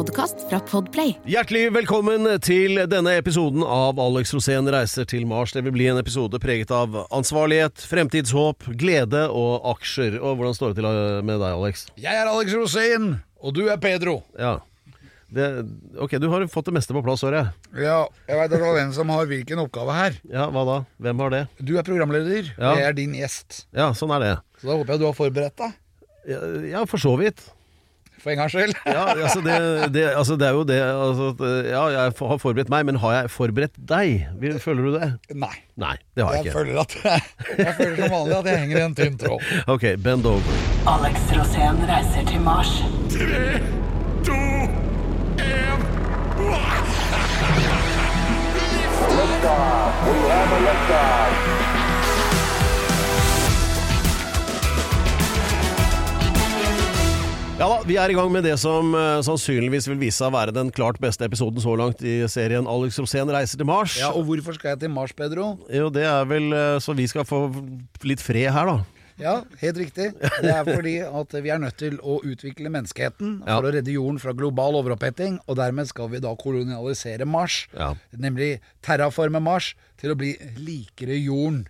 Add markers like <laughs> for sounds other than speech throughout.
Podkast fra Podplay. Hjertelig velkommen til denne episoden av Alex Rosén reiser til Mars. Det vil bli en episode preget av ansvarlighet, fremtidshåp, glede og aksjer. Og Hvordan står det til med deg, Alex? Jeg er Alex Rosén, og du er Pedro. Ja. Det, ok, du har fått det meste på plass, hører jeg. Ja, jeg veit hvem som har hvilken oppgave her. Ja, Hva da? Hvem har det? Du er programleder, Ja. jeg er din gjest. Ja, sånn er det. Så da håper jeg du har forberedt deg. Ja, ja for så vidt. For en gangs skyld. <laughs> Ja, altså det, det, altså det er jo det altså, Ja, jeg har forberedt meg, men har jeg forberedt deg? Føler du det? Nei. Nei, det har jeg Jeg ikke. føler at <laughs> Jeg føler som vanlig at jeg henger i en tynn tråd. Ok, bend over. Alex Rosén reiser til Mars. Ja da, Vi er i gang med det som uh, sannsynligvis vil vise seg å være den klart beste episoden så langt i serien Alex Rosén reiser til Mars. Ja, Og hvorfor skal jeg til Mars, Pedro? Jo, Det er vel uh, så vi skal få litt fred her, da. Ja, helt riktig. Det er fordi at vi er nødt til å utvikle menneskeheten Ja. for å redde jorden fra global overoppheting, og dermed skal vi da kolonialisere Mars. Ja. Nemlig terraforme Mars til å bli likere jorden.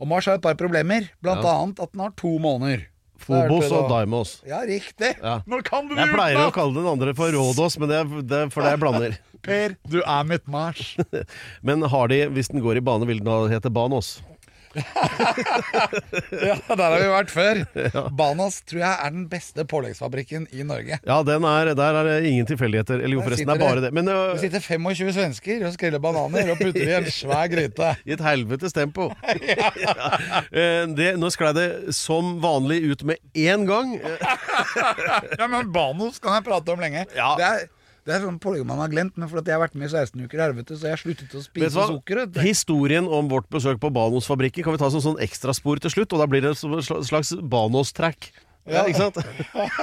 Og Mars har et par problemer, blant annet at den har to måneder. Det Pedro. og Daimos. Ja, riktig. Ja. Nå kan du Jeg pleier å kalle den andre for Rådås, men det er, det er fordi jeg blander. Per, du er mitt Mars. <laughs> Men har de, hvis den går i bane, vil den hete Banos? <laughs> Ja, der har vi vært før. Banas tror jeg er den beste påleggsfabrikken i Norge. Ja, den er, der er det ingen tilfeldigheter. Eller jo, forresten, det er bare det. Men Det øh, sitter 25 svensker og skreller bananer og putter i en svær gryte. <laughs> i et helvetes tempo. <laughs> ja. Eh, det, nå sklei det som vanlig ut med én gang. Ja, men Banos kan jeg prate om lenge. Ja. Det er, det er sånn pålegg man har glemt, men fordi jeg har vært med i 16 uker i helvete, så jeg har sluttet å spise sukker. Historien om vårt besøk på Banos-fabrikken kan vi ta som sånn ekstraspor til slutt, og da blir det et slags Banos-track. Ja, ikke sant?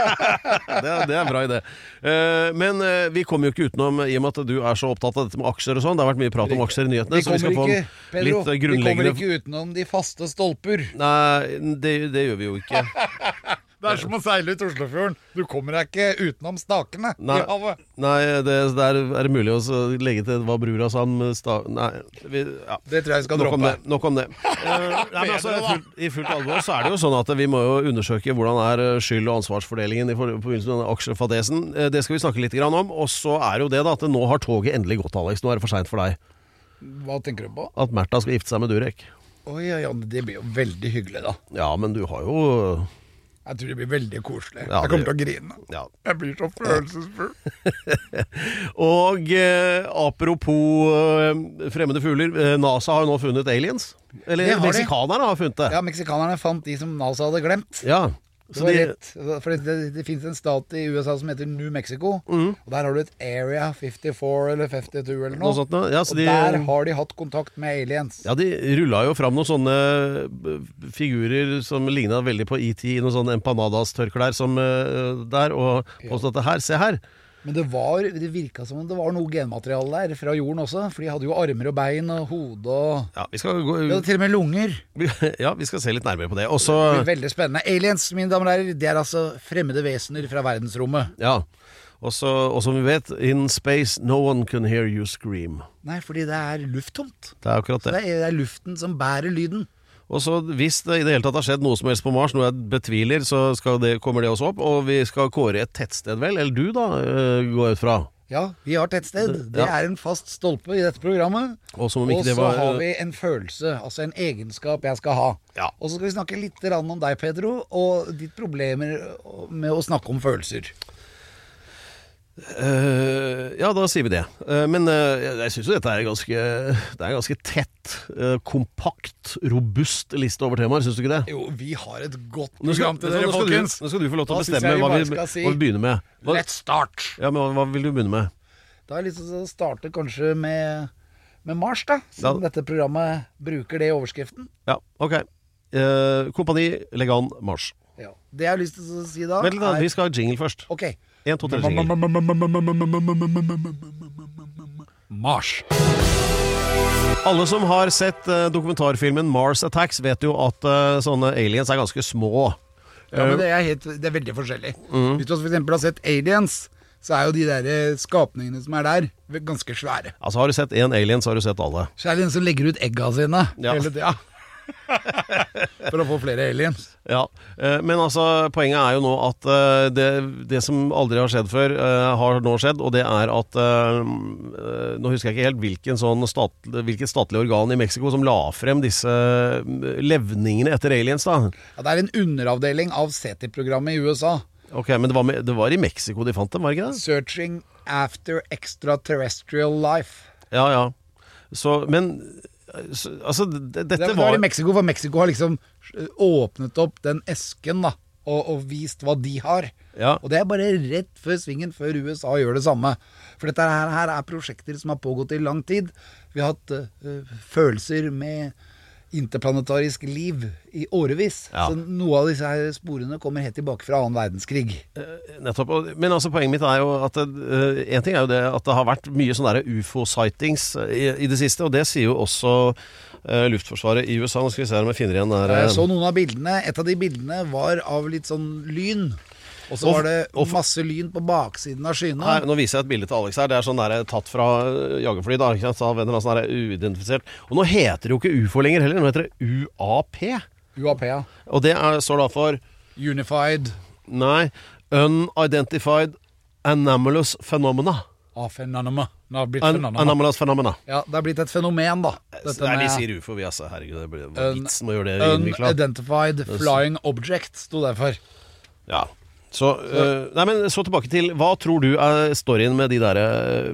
<laughs> det, er, det er en bra idé. Uh, men uh, vi kommer jo ikke utenom, i og med at du er så opptatt av dette med aksjer og sånn. Det har vært mye prat om aksjer i nyhetene, Vi så vi skal få ikke, Pedro, litt grunnleggende vi kommer ikke utenom de faste stolper. Nei, det, det gjør vi jo ikke. <laughs> Det er som å seile ut Oslofjorden. Du kommer deg ikke utenom stakene Nei. i havet. Nei, det, der er det mulig å legge til hva brura sa om sta... Nei, vi, ja. Det tror jeg vi skal Nok droppe. Om Nok om det. <laughs> Eh, nei, men altså, fullt, I fullt alvor så er det jo sånn at vi må jo undersøke hvordan er eh, skyld- og ansvarsfordelingen i for- forbindelse med denne aksjefadesen. Eh, Det skal vi snakke litt grann om. Og så er jo det da at nå har toget endelig gått, Alex. Nå er det for seint for deg. Hva tenker du på? At Märtha skal gifte seg med Durek. Oi, ja, ja, det blir jo veldig hyggelig, da. Ja, men du har jo Jeg tror det blir veldig koselig. Ja, jeg kommer til å grine. Ja. Jeg blir så følelsesfull. <laughs> Og eh, apropos eh, fremmede fugler. Eh, NASA har jo nå funnet aliens. Eller meksikanerne har funnet det. Ja, meksikanerne fant de som NASA hadde glemt. Ja. Så det, de, rett. For det, det, det finnes en stat i USA som heter New Mexico. Mm. Og Der har du et Area 54 eller 52 eller noe. Noe sånt, ja. Og de- der har de hatt kontakt med aliens. Ja, de rulla jo fram noen sånne eh, figurer som ligna veldig på ET i noen sånne empanadas-tørklær som eh, der, og påstod at her, se her. Men det, var, det virka som om det var noe genmateriale der fra jorden også. For de hadde jo armer og bein og hode og Ja, vi skal, gå, De hadde til og med lunger. ja, vi skal se litt nærmere på det. Også, Det veldig spennende. Aliens, mine damer og herrer, det er altså fremmede vesener fra verdensrommet. Ja. Også, og som vi vet, in space no one can hear you scream. Nei, fordi det er lufttomt. Det er akkurat Så det. det er, det er luften som bærer lyden. Og så hvis det i det hele tatt har skjedd noe som helst på Mars, noe jeg betviler, så skal det, kommer det også opp. Og vi skal kåre et tettsted, vel? Eller du, da, eh, går jeg ut fra. Ja, vi har tettsted. Det er en fast stolpe i dette programmet. Og så var har vi en følelse, altså en egenskap jeg skal ha. Ja. Og så skal vi snakke litt om deg, Pedro, og ditt problemer med å snakke om følelser. Eh, ja, da sier vi det. Uh, men uh, jeg syns jo dette er ganske Det er ganske tett, kompakt, robust liste over temaer, syns du ikke det? Jo, vi har et godt program til dere, folkens. nå skal du få lov til å bestemme hva vi, si- hva vi begynner med. Hva, Let's start! ja, men hva, hva vil du begynne med? Da har jeg lyst til å starte kanskje med, med Mars, da. Siden Ja. dette programmet bruker det i overskriften. Ja, ok. Eh, kompani Legan Mars. Ja. Det jeg har lyst til å si da, Vent litt, da. er Vi skal ha jingle først. Ok. En, to, tre, jingle. Mars. Alle som har sett eh, dokumentarfilmen Mars Attacks, vet jo at eh, sånne aliens er ganske små. Ja, men det er, helt, det er veldig forskjellig. Mm. Hvis du eksempel har sett Aliens, så er jo de der eh, skapningene som er der, ganske svære. Altså Har du sett én alien, så har du sett alle. Så er det en som legger ut egga sine Ja. hele tida. <laughs> For å få flere aliens. Ja, eh, Men altså, poenget er jo nå at eh, det, det som aldri har skjedd før, eh, har nå skjedd. Og det er at Nå husker jeg ikke helt hvilken sånn stat, hvilket statlig organ i Mexico som la frem disse levningene etter aliens. da Ja, det er en underavdeling av CT-programmet i USA. Ok, Men det var, med, det var i Mexico de fant dem, var det ikke det? Searching After Extraterrestrial Life. Ja, ja. Så, men Altså, det, Det, dette det var var i Mexico, for Mexico har liksom eh, åpnet opp den esken da og, og vist hva de har. Ja. Og det er bare rett før svingen, før USA gjør det samme. For dette her, her er prosjekter som har pågått i lang tid. Vi har hatt uh, følelser med interplanetarisk liv i årevis. Ja. Så noe av disse her sporene kommer helt tilbake fra annen verdenskrig. Nettopp. Men altså, poenget mitt er jo at det, En ting er jo det at det har vært mye sånne ufo-sightings i, i det siste, og det sier jo også eh, Luftforsvaret i USA. Nå skal vi se om jeg finner igjen der Jeg eh, så noen av bildene. Et av de bildene var av litt sånn lyn. Og så var det masse lyn på baksiden av skyene. her, Nå viser jeg et bilde til Alex her. Det er sånn der, tatt fra eh, jagerfly. da, ikke sant? Vender sånn der uidentifisert. Og nå heter det jo ikke ufo lenger heller, nå heter det UAP. UAP, ja. Og det er, står da for Unified Nei, Unidentified Anomalous Phenomena. Det Un fenanoma. anomalous Phenomena. Ja, det har blitt et fenomen, da. Dette Nei, de sier ufo, vi altså. Herregud, det blir er vitsen med å gjøre det innvikla. Unidentified flying object, sto det for. Ja. Så, uh, nei, men så tilbake til Hva tror du er storyen med de der uh,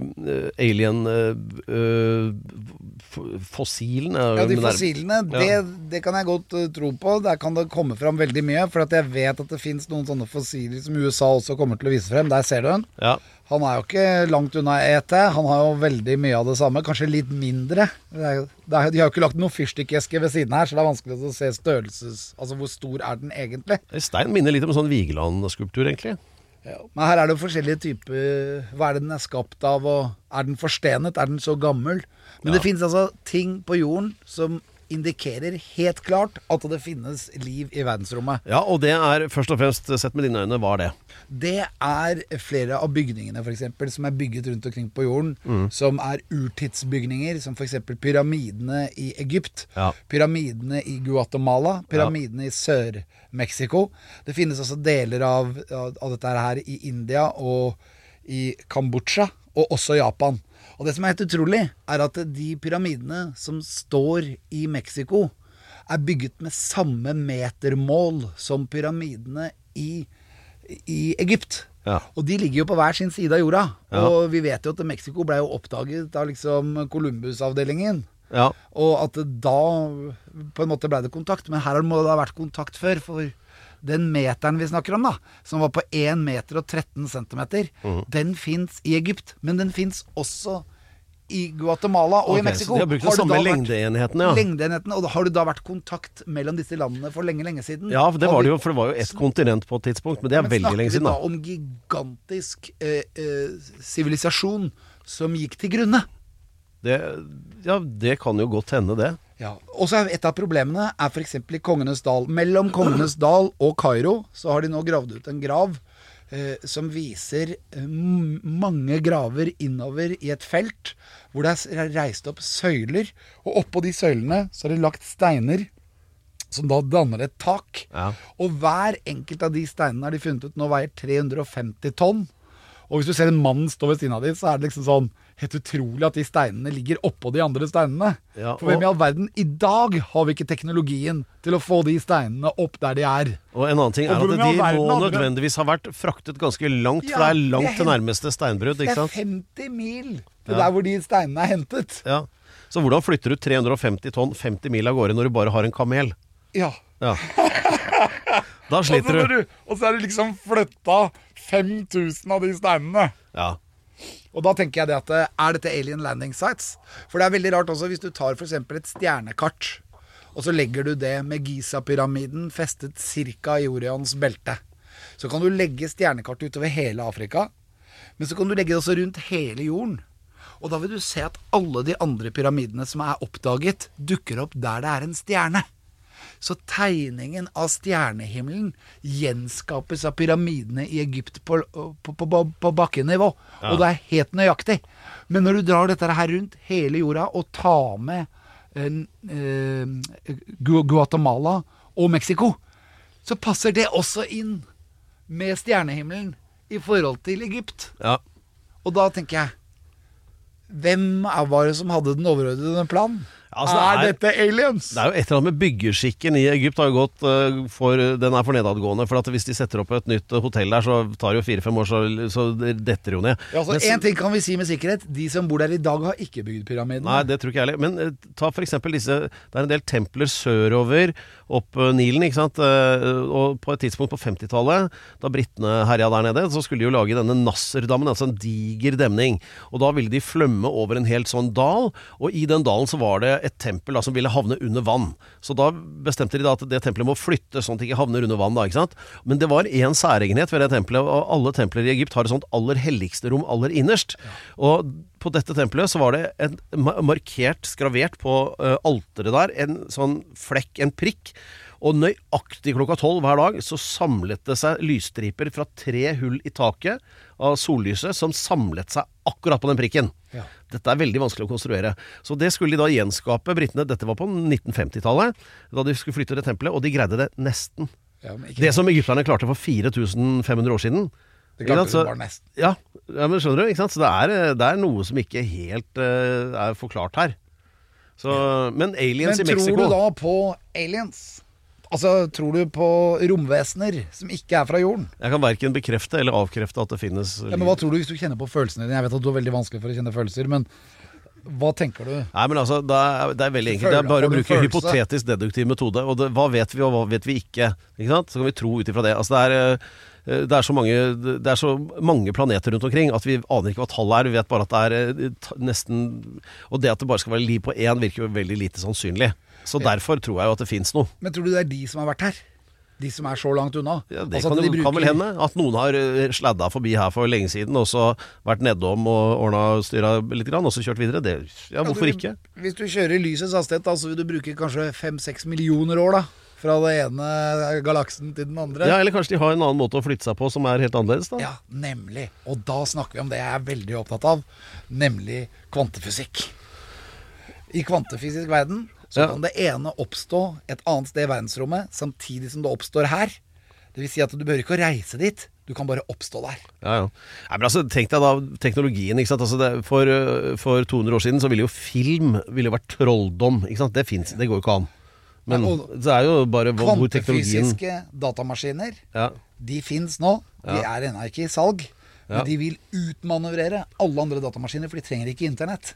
alien-fossilene? Uh, Ja, De fossilene, det, Ja. det kan jeg godt tro på. Der kan det komme fram veldig mye. For jeg vet at det fins noen sånne fossiler som USA også kommer til å vise frem. Der ser du den. Ja. Han er jo ikke langt unna ET. Han har jo veldig mye av det samme, kanskje litt mindre. Det er, de har jo ikke lagt noen fyrstikkeske ved siden her, så det er vanskelig å se størrelses... Altså hvor stor er den egentlig? Stein minner litt om en sånn Vigeland-skulptur, egentlig. Men her er det jo forskjellige typer Hva er det den er skapt av, og er den forstenet? Er den så gammel? Men det finnes altså ting på jorden som indikerer helt klart at det finnes liv i verdensrommet. Ja, og det er først og fremst, sett med dine øyne, hva er det? Det er flere av bygningene for eksempel, som er bygget rundt omkring på jorden, som er urtidsbygninger, som f.eks. pyramidene i Egypt, Ja. pyramidene i Guatemala, pyramidene i Sør-Mexico. Det finnes også deler av, av dette her i India og i Kambodsja, og også Japan. Og det som er helt utrolig, er at de pyramidene som står i Mexico, er bygget med samme metermål som pyramidene i, i Egypt. Ja. Og de ligger jo på hver sin side av jorda. Ja. Og vi vet jo at Mexico ble jo oppdaget av liksom Columbus-avdelingen. Ja. Og at da på en måte ble det kontakt. Men her må det ha vært kontakt før. For den meteren vi snakker om, da, som var på 1 meter og 13 centimeter, Mhm. den fins i Egypt. Men den fins også i Guatemala og okay, i Mexico. så de har brukt de samme lengdeenhetene, ja. Lengdeenheten, og har det da vært kontakt mellom disse landene for lenge, lenge siden? Ja, det var det jo, for det var jo ett kontinent på et tidspunkt, men det er men veldig lenge siden, Snakker da. vi da om gigantisk eh, eh, sivilisasjon som gikk til grunne? Det, ja, det kan jo godt hende, det. Ja, og så Et av problemene er f.eks. i Kongenes dal. Mellom Kongenes dal og Kairo så har de nå gravd ut en grav eh, som viser eh, mange graver innover i et felt, hvor det er reist opp søyler. Og oppå de søylene så er det lagt steiner som da danner et tak. Ja. Og hver enkelt av de steinene har de funnet ut nå veier 350 tonn. Og hvis du ser en mann stå ved siden av dem, så er det liksom sånn helt utrolig at de steinene ligger oppå de andre steinene. Ja, For hvem i all verden I dag har vi ikke teknologien til å få de steinene opp der de er. Og en annen ting er at de må nødvendigvis ha vært fraktet ganske langt, for det er langt til nærmeste steinbrudd, Det er 50 mil til Ja. der hvor de steinene er hentet. Ja. Så hvordan flytter du 350 tonn 50 mil av gårde når du bare har en kamel? Ja. Ja. <laughs> Da sliter du. og så er det liksom flytta 5000 av de steinene. Ja. Og da tenker jeg det at eh, er dette alien landing sites? For det er veldig rart også hvis du tar f.eks. et stjernekart. og så legger du det med Giza-pyramiden festet ca. i Orions belte. Så kan du legge stjernekart utover hele Afrika, men så kan du legge det også rundt hele jorden. Og da vil du se at alle de andre pyramidene som er oppdaget, dukker opp der det er en stjerne. Så tegningen av stjernehimmelen gjenskapes av pyramidene i Egypt på, på, på, på, bakkenivå. Og det er helt nøyaktig. Men når du drar dette her rundt hele jorda og tar med eh, eh, Guatemala og Mexico, så passer det også inn med stjernehimmelen i forhold til Egypt. Ja. Og da tenker jeg Hvem var det som hadde den overordnede planen? Altså, det er, er- dette aliens? Det er jo et eller annet med byggeskikken i Egypt har jo gått eh, for Den er for nedadgående. For at hvis de setter opp et nytt eh, hotell der, så tar det jo fire-fem år, så, så det detter jo ned. Ja, altså, en ting kan vi si med sikkerhet. De som bor der i dag, har ikke bygd pyramiden. Nei, det tror ikke jeg heller. Men eh, ta eksempel disse Det er en del templer sørover opp eh, Nilen, ikke sant. Eh, og på et tidspunkt på 50-tallet, da britene herja der nede, så skulle de jo lage denne Nasserdammen, altså en diger demning. Og da ville de flømme over en helt sånn dal, og i den dalen så var det et tempel da, som ville havne under vann. Så da bestemte de da at det tempelet må flytte sånn at det ikke havner under vann, da, ikke sant. Men det var én særegenhet ved det tempelet, og alle templer i Egypt har et sånt aller helligste rom aller innerst. Og på dette tempelet så var det en markert, skravert på alteret der, en sånn flekk, en prikk. Og nøyaktig klokka tolv hver dag så samlet det seg lysstriper fra tre hull i taket av sollyset som samlet seg akkurat på den prikken. Ja. Dette er veldig vanskelig å konstruere. Så det skulle de da gjenskape, britene. Dette var på 1950-tallet, da de skulle flytte det tempelet, og de greide det nesten. Ja, ikke- Det som egypterne klarte for 4500 år siden. Det klarte? Så- bare nesten. Ja, ja, men skjønner du? Ikke sant? Så det er, det er noe som ikke helt uh, er forklart her. Så, men aliens Men i Mexico tror du da på aliens? Altså, tror du på romvesener som ikke er fra jorden? Jeg kan verken bekrefte eller avkrefte at det finnes Ja, men Hva tror du hvis du kjenner på følelsene dine? Jeg vet at du er veldig vanskelig for å kjenne følelser, men hva tenker du? Nei, men altså, det er, det er veldig enkelt. Det er bare å bruke følelse? hypotetisk deduktiv metode. Og det, hva vet vi, og hva vet vi ikke? Ikke sant? Så kan vi tro ut ifra det. Altså, det er, eh, det er, så mange, det er så mange planeter rundt omkring at vi aner ikke hva tallet er. Vi vet bare at det er eh, nesten Og det at det bare skal være liv på én, virker jo veldig lite sannsynlig. Så derfor tror jeg jo at det fins noe. Men tror du det er de som har vært her? De som er så langt unna? Ja, det Altså kan, de bruker... kan vel hende. At noen har eh, sladda forbi her for lenge siden, og så vært nedom og ordna styra litt, og så kjørt videre. Det, ja, hvorfor du, ikke? Hvis du kjører i lysets hastighet, da, så vil du bruke kanskje fem-seks millioner år, da. Fra den ene galaksen til den andre. Ja, Eller kanskje de har en annen måte å flytte seg på som er helt annerledes, da. Ja, nemlig. Og da snakker vi om det jeg er veldig opptatt av, nemlig kvantefysikk. I kvantefysisk verden så Ja. kan det ene oppstå et annet sted i verdensrommet samtidig som det oppstår her. Det vil si at du behøver ikke å reise dit, du kan bare oppstå der. Ja, ja. Nei, men altså, Tenk deg da teknologien. ikke sant? Altså, det, for, øh, for 200 år siden så ville jo film ville vært trolldom. ikke sant? Det fins, det går jo ikke an. Men Nei, det er jo bare hvor, teknologien Kvantefysiske datamaskiner, ja. de fins nå. De Ja. er ennå ikke i salg. Men de vil utmanøvrere alle andre datamaskiner, for de trenger ikke internett.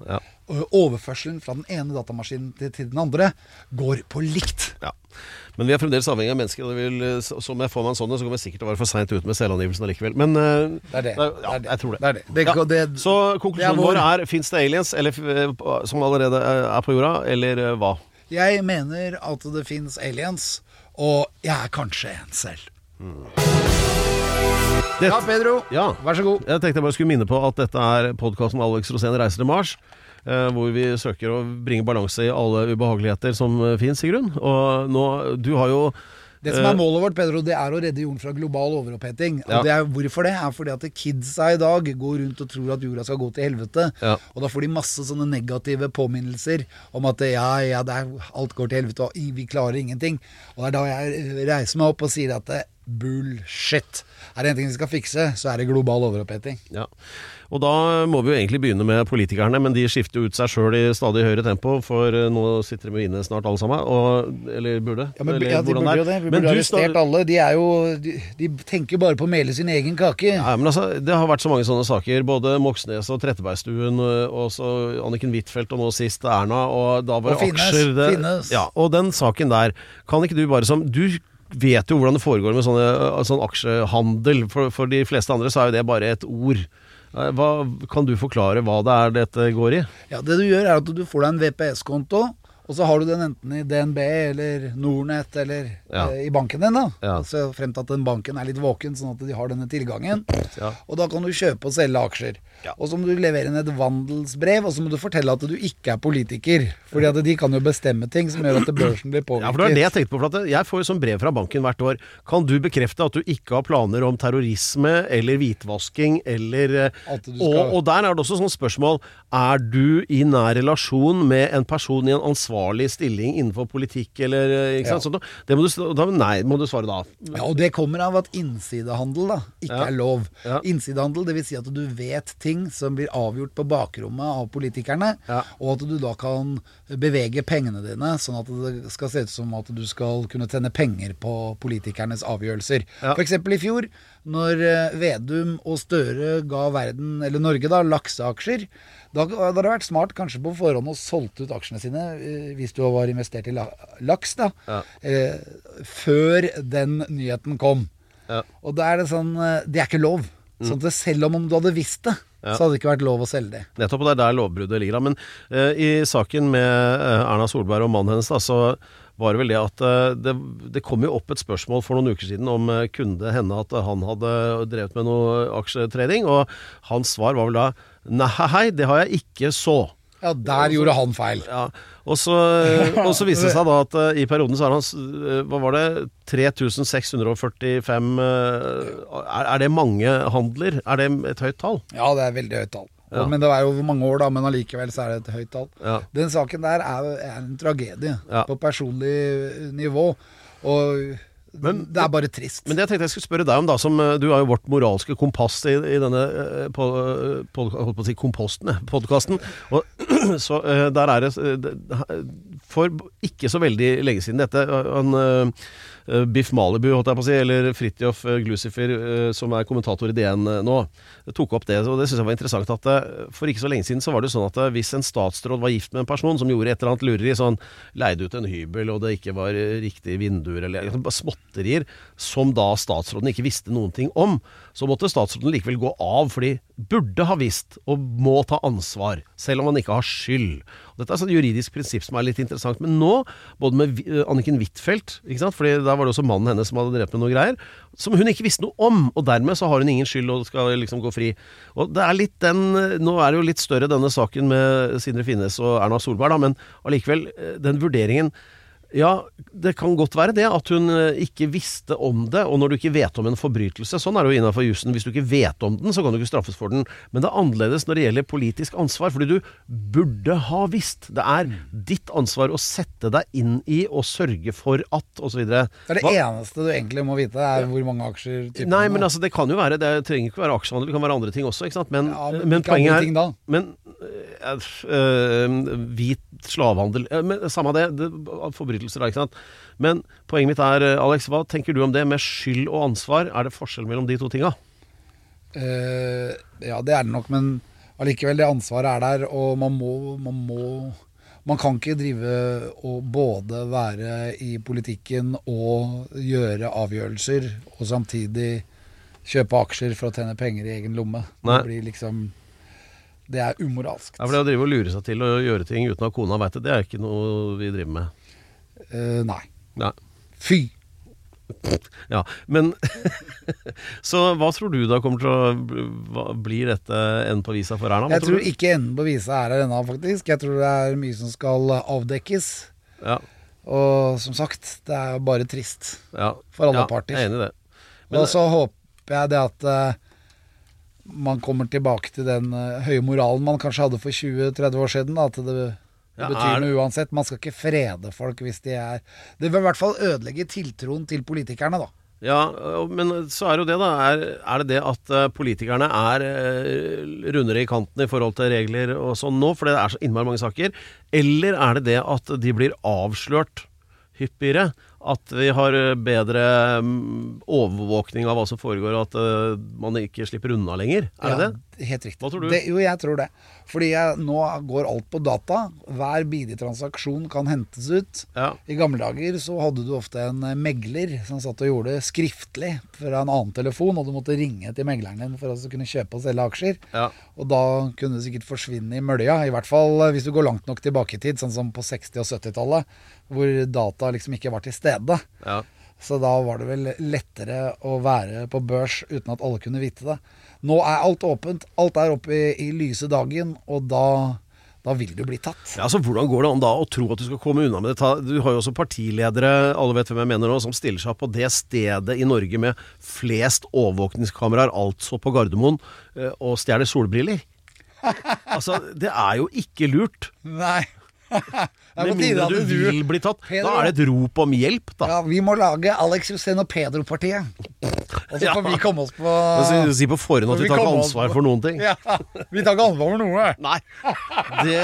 Overførselen fra den ene datamaskinen til, til den andre går på likt. ja. Men vi er fremdeles avhengig av mennesker. Og vil, som jeg får meg en sånn, så kommer jeg sikkert til å være for seint ute med selvangivelsen allikevel. Men øh, Det er det. Ja, Det er det. jeg tror det. Det er det. Ja. det- så konklusjonen er vår- er fins det aliens, eller, øh, som allerede er på jorda, eller hva? Jeg mener at det fins aliens, og jeg er kanskje en selv. Det- Ja, Pedro. Ja. Vær så god. Jeg tenkte jeg bare skulle minne på at dette er podkasten Alex Rosén reiser til Mars. eh, hvor vi søker å bringe balanse i alle ubehageligheter som uh, fins, i grunn. Og nå Du har jo Det som Eh, er målet vårt, Pedro, det er å redde jorden fra global overoppheting. Ja. Og det er, hvorfor det? er fordi at kidsa i dag går rundt og tror at jorda skal gå til helvete. Ja. Og da får de masse sånne negative påminnelser om at ja, ja, det er, alt går til helvete, og vi klarer ingenting. Og det er da jeg reiser meg opp og sier at bullshit. Er det en ting vi skal fikse, så er det global overoppheting. Ja. Og da må vi jo egentlig begynne med politikerne, men de skifter jo ut seg sjøl i stadig høyere tempo, for eh, nå sitter de jo inne snart alle sammen. Og, eller burde. Ja, men eller ja, De burde jo det. Vi burde du arrestert alle. De, er jo, de, de tenker bare på å mele sin egen kake. Ja, men altså, Det har vært så mange sånne saker. Både Moxnes og Trettebergstuen, øh, og så Anniken Huitfeldt, og nå sist Erna. Og da var Og Finnes, aksjer det, Finnes. Ja, Og den saken der, kan ikke du bare som Du vet jo hvordan det foregår med sånne, øh, sånn aksjehandel. For, for de fleste andre så er jo det bare et ord. Eh, Hva, kan du forklare hva det er dette går i? Ja, Det du gjør, er at du får deg en VPS-konto, Og så har du den enten i DNB eller Nornett eller Ja. eh, i banken din. da Ja. Så Frem til at den banken er litt våken, sånn at de har denne tilgangen. Ja. Og da kan du kjøpe og selge aksjer. Og så må du levere inn et vandelsbrev, og så må du fortelle at du ikke er politiker. Fordi at de kan jo bestemme ting som gjør at børsen blir påvirket. Ja, for det var det jeg tenkte på. For at jeg får jo sånn brev fra banken hvert år. Kan du bekrefte at du ikke har planer om terrorisme eller hvitvasking eller eh, skal- og, og der er det også sånn spørsmål Er du i nær relasjon med en person i en ansvarlig stilling innenfor politikk eller eh, ikke sant? Ja. Sånn, det må du, da, nei, må du svare da. Ja, og Det kommer av at innsidehandel da ikke Ja. er lov. Ja. Innsidehandel, Dvs. Si at du vet ting som blir avgjort på bakrommet av politikerne, og at du da kan bevege pengene dine sånn at det skal se ut som at du skal kunne tjene penger på politikernes avgjørelser. Ja. Eksempel i fjor, når eh, Vedum og Støre ga verden, eller Norge, da, lakseaksjer. Da da hadde det vært smart kanskje på forhånd å solgt ut aksjene sine, eh, hvis du var investert i laks, da. Ja. Eh, før den nyheten kom. Ja. Og da er det sånn eh, Det er ikke lov. Sånn at Selv om du hadde visst det, Ja. så hadde det ikke vært lov å selge det. Nettopp, og det er der lovbruddet ligger. da. Men eh, i saken med Erna Solberg og mannen hennes, da, så var det vel det at det, det kom jo opp et spørsmål for noen uker siden om kunne det hende at han hadde drevet med noe aksjetrading, og hans svar var vel da nei, det har jeg ikke så. Ja, der gjorde han feil. Ja, og så, og så viste det seg da at eh, i perioden så har han eh, Hva var det? 3645 eh, er, er det mange handler? Er det et høyt tall? Ja, det er veldig høyt tall. Ja. Men det var jo mange år, da, men allikevel så er det et høyt tall. Ja. Den saken der er, er en tragedie på personlig nivå. Og Men- det er bare trist. Men det jeg tenkte jeg skulle spørre deg om, da, som eh, du er jo vårt moralske kompass i, i denne eh, på, eh, pod, holdt på å si komposten, <laughs> podkasten. <clears throat> Så der er det For ikke så veldig lenge siden dette han, Biff Malibu, holdt jeg på å si, eller Fridtjof eh, Glucifer, eh, som er kommentator i DN eh, nå, tok opp det. Og det syns jeg var interessant. at eh, For ikke så lenge siden så var det sånn at eh, hvis en statsråd var gift med en person som gjorde et eller annet lureri, sånn leide ut en hybel, og det ikke var eh, riktige vinduer, eller liksom småtterier, som da statsråden ikke visste noen ting om, så måtte statsråden likevel gå av, fordi burde ha visst, og må ta ansvar, selv om han ikke har skyld. Og dette er et juridisk prinsipp som er litt interessant. Men nå, både med eh, Anniken Huitfeldt? Fordi der var det også mannen hennes som hadde drept med noe greier, som hun ikke visste noe om, og dermed så har hun ingen skyld og skal liksom gå fri. Og det er litt den Nå er det jo litt større denne saken med Sindre Finnes og Erna Solberg, da, men allikevel, eh, den vurderingen ja, det kan godt være det, at hun eh, ikke visste om det. Og når du ikke vet om en forbrytelse, sånn er det jo innafor jussen. Hvis du ikke vet om den, så kan du ikke straffes for den. Men det er annerledes når det gjelder politisk ansvar, fordi du burde ha visst. Det er ditt ansvar å sette deg inn i og sørge for at osv. det er det eneste du egentlig må vite, er hvor mange aksjer typen Nei, men altså, det kan jo være Det trenger ikke være aksjehandel, det kan være andre ting også, ikke sant. Men, Ja, men men poenget er ting da? Men øh, øh, hvit slavehandel øh, men, Samme det, det da, ikke sant. Men poenget mitt er, øh, Alex, hva tenker du om det med skyld og ansvar? Er det forskjell mellom de to tinga? Uh, ja, det er det nok, men allikevel, det ansvaret er der, og man må, man må Man kan ikke drive og både være i politikken og gjøre avgjørelser, og samtidig kjøpe aksjer for å tjene penger i egen lomme. Nei. Det blir liksom Det er umoralsk. Ja, for det å drive og lure seg til å gjøre ting uten at kona veit det, det er ikke noe vi driver med. Eh, nei. Nei. Fy! Ja, men <laughs> Så hva tror du da kommer til å Bli dette enden på visa for Erna? Jeg tror tror ikke enden på visa er her ennå, faktisk. Jeg tror det er mye som skal avdekkes. Ja, Og som sagt, det er bare trist. ja. For alle ja, parter. Jeg er enig i det. Men- og så håper jeg det at uh, man kommer tilbake til den uh, høye moralen man kanskje hadde for 20-30 år siden. Da, at det, det betyr noe uansett. Man skal ikke frede folk hvis de er Det vil i hvert fall ødelegge tiltroen til politikerne, da. Ja, men så er jo det, da. Er, er det det at eh, politikerne er eh, rundere i kanten i forhold til regler og sånn nå, fordi det er så innmari mange saker? Eller er det det at de blir avslørt hyppigere? At vi har eh, bedre mm, overvåkning av hva som foregår, og at man ikke slipper unna lenger? Er det det? Helt riktig. Hva tror du? Det, jo, jeg tror det. Fordi jeg, nå går alt på data. Hver bidige transaksjon kan hentes ut. Ja. I gamle dager så hadde du ofte en megler som satt og gjorde det skriftlig fra en annen telefon, og du måtte ringe til megleren din for å kunne kjøpe og selge aksjer. Ja. Og da kunne du sikkert forsvinne i mølja, i hvert fall eh, hvis du går langt nok tilbake i tid, sånn som på 60- og 70-tallet, hvor data liksom ikke var til stede. Ja. Så da var det vel lettere å være på børs uten at alle kunne vite det. Nå er alt åpent, alt er oppe i, i lyse dagen, og da, da vil du bli tatt. Ja, altså Hvordan går det an da å tro at du skal komme unna med det? Du har jo også partiledere, alle vet hvem jeg mener nå, som stiller seg på det stedet i Norge med flest overvåkningskameraer, altså på Gardermoen, eh, og stjeler solbriller. Altså, det er jo ikke lurt. Nei. Med mindre du vil bli tatt. Pedro. Da er det et rop om hjelp, da. Ja, vi må lage Alex Rosén og Pedro-partiet. Og så Ja. får vi komme oss på Si, sier på forhånd at vi vi tar ikke ansvar for noen ting. <laughs> Ja, vi tar ikke ansvar for noe. Nei. Det,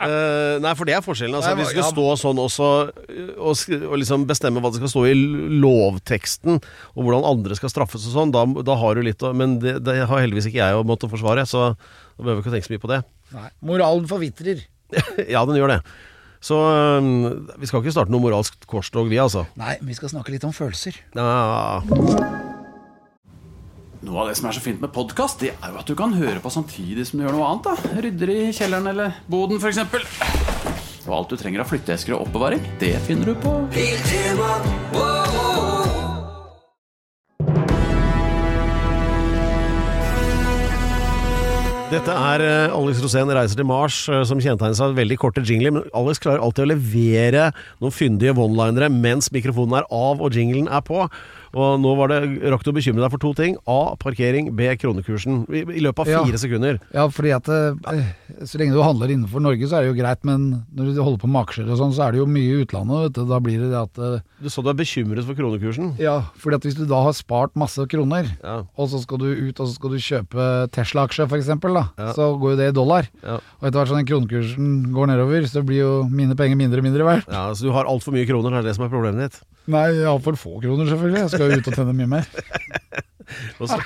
uh, nei, for det er forskjellen. Altså, Nei, vi skal ja. stå sånn også eh, og, og liksom bestemme hva det skal stå i lovteksten, og hvordan andre skal straffes og sånn. Da, da har du litt å Men det, det har heldigvis ikke jeg å måtte forsvare, så da behøver vi ikke tenke så mye på det. Nei. Moralen forvitrer. <laughs> ja, den gjør det. Så eh, vi skal ikke starte noe moralsk korstog, vi, altså. Nei, vi skal snakke litt om følelser. Ja, Noe av det som er så fint med podkast, det er jo at du kan høre på samtidig som du gjør noe annet. da Rydder i kjelleren eller boden, f.eks. Og alt du trenger av flytteesker og oppbevaring, det finner du på Dette er eh, Alex Rosén reiser til Mars, eh, som kjennetegnes av veldig korte jingler. Men Alex klarer alltid å levere noen fyndige one-linere mens mikrofonen er av og jinglen er på. Og nå var det, rakk du å bekymre deg for to ting. A. Parkering. B. Kronekursen. I, i løpet av Ja. fire sekunder. Ja, fordi at eh, så lenge du handler innenfor Norge, så er det jo greit, men når du holder på med aksjer og sånn, så er det jo mye i utlandet, vet du. Da blir det det at eh, Du sa du er bekymret for kronekursen. Ja, fordi at hvis du da har spart masse kroner, Ja. og så skal du ut og så skal du kjøpe Tesla-aksje f.eks., Ja. så går jo det i dollar. Ja. Og etter hvert som sånn kronekursen går nedover, så blir jo mine penger mindre og mindre verdt. Ja, Så du har altfor mye kroner, det er det som er problemet ditt. Nei, jeg har for få kroner, selvfølgelig. Skal jo ut og tjene mye mer. <laughs> Og så,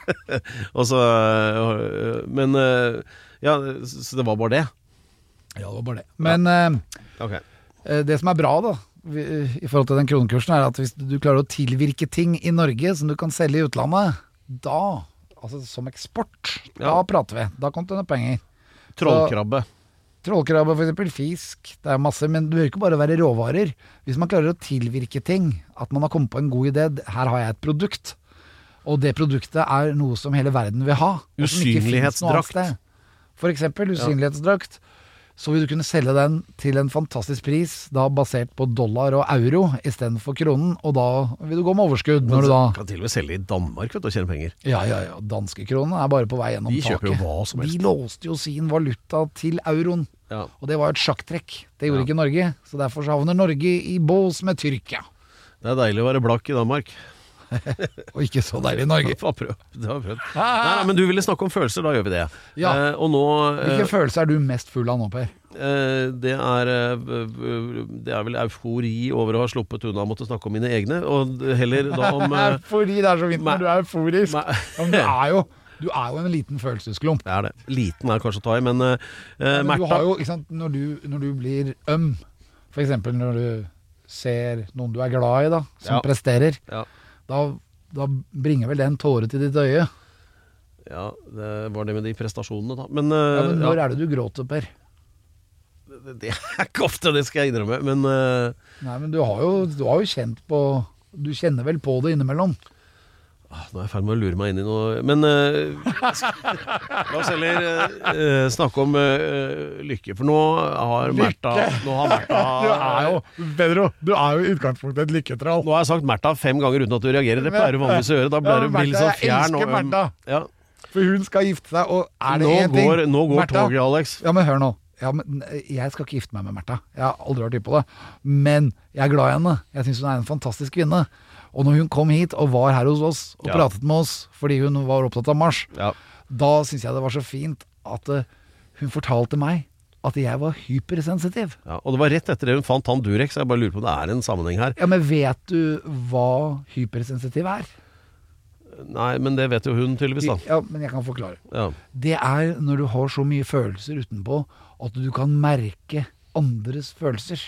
<laughs> og så øh, Men øh, Ja, så det var bare det? Ja, det var bare det. Men ja. Ok. eh, det som er bra, da, i forhold til den kronekursen, er at hvis du klarer å tilvirke ting i Norge som du kan selge i utlandet, da, altså som eksport, da Ja. prater vi. Da kom det penger. Trollkrabbe. Trollkrabbe, eksempel, fisk, det er masse, men det behøver ikke bare være råvarer. Hvis man klarer å tilvirke ting, at man har kommet på en god idé, her har jeg et produkt, og det produktet er noe som hele verden vil ha. Usynlighetsdrakt. For eksempel usynlighetsdrakt. Så vil du kunne selge den til en fantastisk pris, da basert på dollar og euro istedenfor kronen, og da vil du gå med overskudd. Når du da Kan til og med selge i Danmark vet du, og tjene penger. Ja, ja, ja. Danskekronen er bare på vei gjennom taket. De taket. kjøper jo hva som helst. De låste jo sin valuta til euroen. Ja. Og det var jo et sjakktrekk. Det gjorde Ja. ikke Norge. Så derfor så havner Norge i bås med Tyrkia. Det er deilig å være blakk i Danmark. <laughs> Og ikke så deilig i Norge. Det var prøvd. Nei, nei, men du ville snakke om følelser, da gjør vi det. Ja. Eh, og nå eh, Hvilken følelse er du mest full av nå, Per? eh, det, er, eh, det er vel eufori over å ha sluppet unna å måtte snakke om mine egne, og heller da om <laughs> Eufori, det er så fint når du er euforisk. Ja, men du er jo du er jo en liten følelsesklump. Det er det. Liten er kanskje å ta i, men uh, eh, Men du har jo, ikke sant, når du, når du blir øm, f.eks. når du ser noen du er glad i, da, som Ja. presterer, Ja. Da, da bringer vel det en tåre til ditt øye. Ja, det var det med de prestasjonene, da. Men, eh, Ja, men når ja, er det du gråter, Per? det, det er ikke ofte, det skal jeg innrømme. Men uh... Nei, men du har jo, du har jo kjent på Du kjenner vel på det innimellom? Ah, nå er jeg i ferd med å lure meg inn i noe Men eh, la oss heller eh, snakke om eh, lykke. For nå har Märtha Nå har Märtha <laughs> Du er jo Pedro, du er jo i utgangspunktet et lykketroll. Nå har jeg sagt Märtha fem ganger uten at du reagerer. Det pleier du vanligvis å gjøre. Da blir du litt sånn jeg fjern. elsker og øm. Märtha. Ja. For hun skal gifte seg, og er det Nå én ting går, nå går Märtha- toget, Alex. Ja, men hør nå. Ja, men jeg skal ikke gifte meg med Märtha. Jeg har aldri vært hypp på det. Men jeg er glad i henne. Jeg syns hun er en fantastisk kvinne. Og når hun kom hit og var her hos oss og Ja. pratet med oss fordi hun var opptatt av Mars, Ja. da syns jeg det var så fint at uh, hun fortalte meg at jeg var hypersensitiv. Ja, og det var rett etter det hun fant han Durek, så jeg bare lurer på om det er en sammenheng her. Ja, Men vet du hva hypersensitiv er? Nei, men det vet jo hun tydeligvis, da. Ja, men jeg kan forklare. Ja. Det er når du har så mye følelser utenpå at du kan merke andres følelser.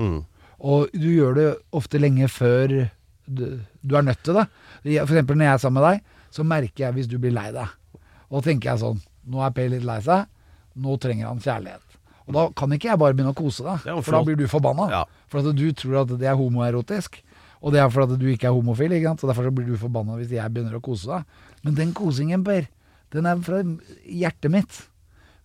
Mm. Og du gjør det ofte lenge før du, du er nødt til det. For eksempel når jeg er sammen med deg, så merker jeg hvis du blir lei deg. Og da tenker jeg sånn Nå er Per litt lei seg. Nå trenger han kjærlighet. Og da kan ikke jeg bare begynne å kose deg, for da blir du forbanna. Ja. For at du tror at det er homoerotisk. Og det er fordi at du ikke er homofil, ikke sant? så derfor så blir du forbanna hvis jeg begynner å kose deg. Men den kosingen, Per, den er fra hjertet mitt.